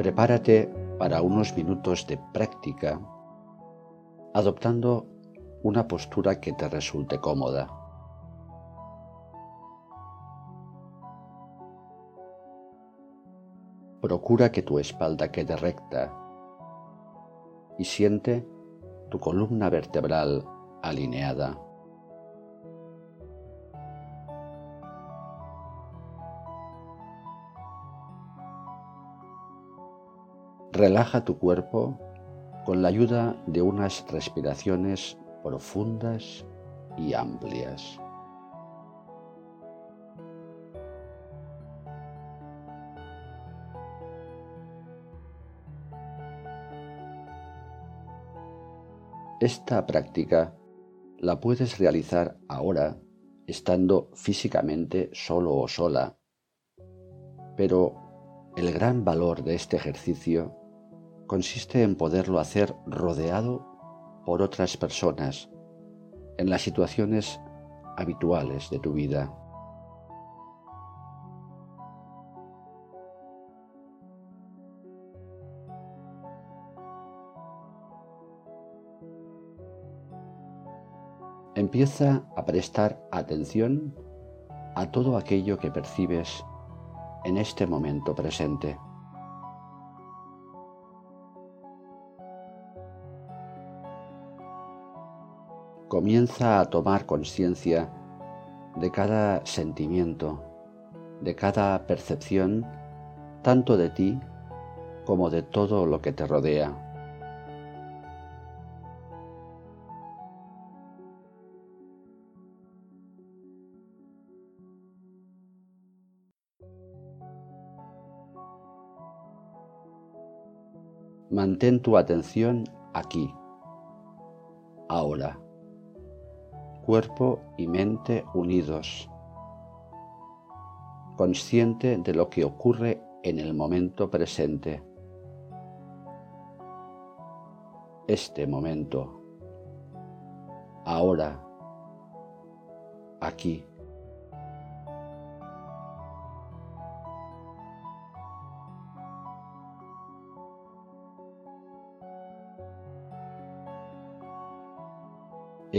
Prepárate para unos minutos de práctica adoptando una postura que te resulte cómoda. Procura que tu espalda quede recta y siente tu columna vertebral alineada. Relaja tu cuerpo con la ayuda de unas respiraciones profundas y amplias. Esta práctica la puedes realizar ahora estando físicamente solo o sola, pero el gran valor de este ejercicio consiste en poderlo hacer rodeado por otras personas en las situaciones habituales de tu vida. Empieza a prestar atención a todo aquello que percibes en este momento presente. Comienza a tomar conciencia de cada sentimiento, de cada percepción, tanto de ti como de todo lo que te rodea. Mantén tu atención aquí, ahora, cuerpo y mente unidos, consciente de lo que ocurre en el momento presente. Este momento, ahora, aquí.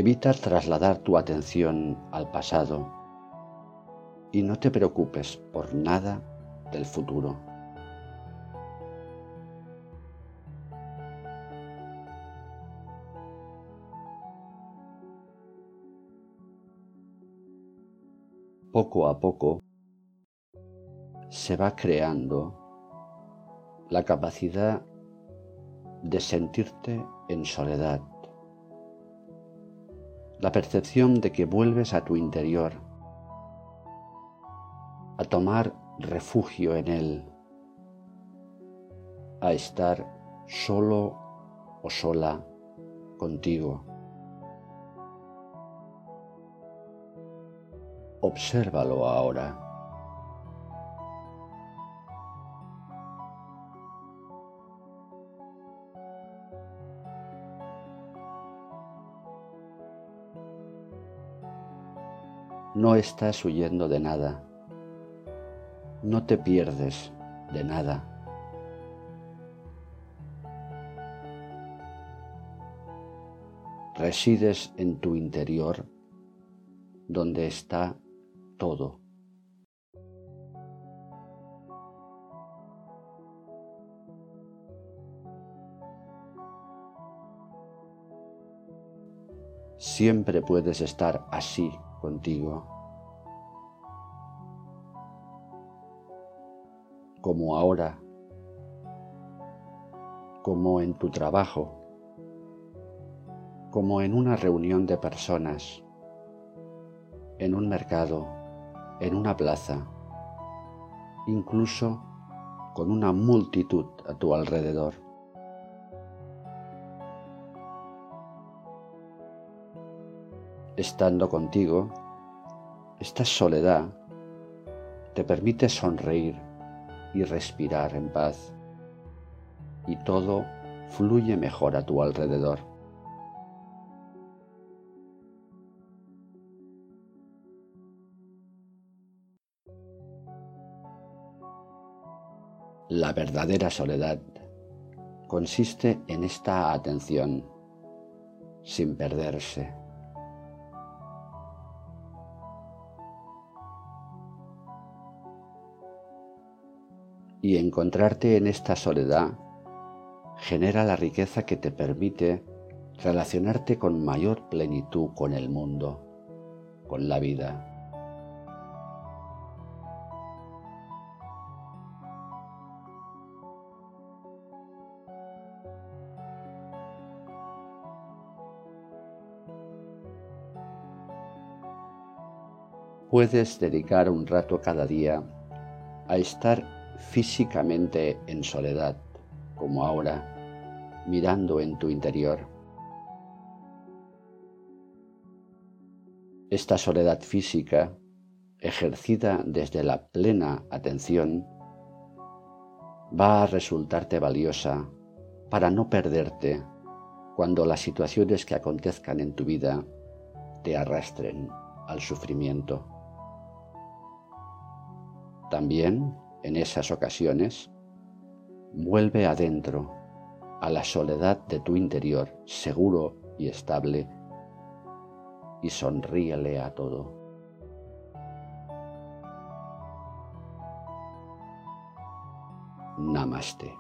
Evita trasladar tu atención al pasado y no te preocupes por nada del futuro. Poco a poco se va creando la capacidad de sentirte en soledad la percepción de que vuelves a tu interior, a tomar refugio en él, a estar solo o sola contigo. Obsérvalo ahora. No estás huyendo de nada. No te pierdes de nada. Resides en tu interior donde está todo. Siempre puedes estar así contigo. Como ahora, como en tu trabajo, como en una reunión de personas, en un mercado, en una plaza, incluso con una multitud a tu alrededor. Estando contigo, esta soledad te permite sonreír y respirar en paz y todo fluye mejor a tu alrededor. La verdadera soledad consiste en esta atención sin perderse. Y encontrarte en esta soledad genera la riqueza que te permite relacionarte con mayor plenitud con el mundo, con la vida. Puedes dedicar un rato cada día a estar físicamente en soledad, como ahora, mirando en tu interior. Esta soledad física, ejercida desde la plena atención, va a resultarte valiosa para no perderte cuando las situaciones que acontezcan en tu vida te arrastren al sufrimiento. También, en esas ocasiones, vuelve adentro, a la soledad de tu interior, seguro y estable, y sonríele a todo. Namaste.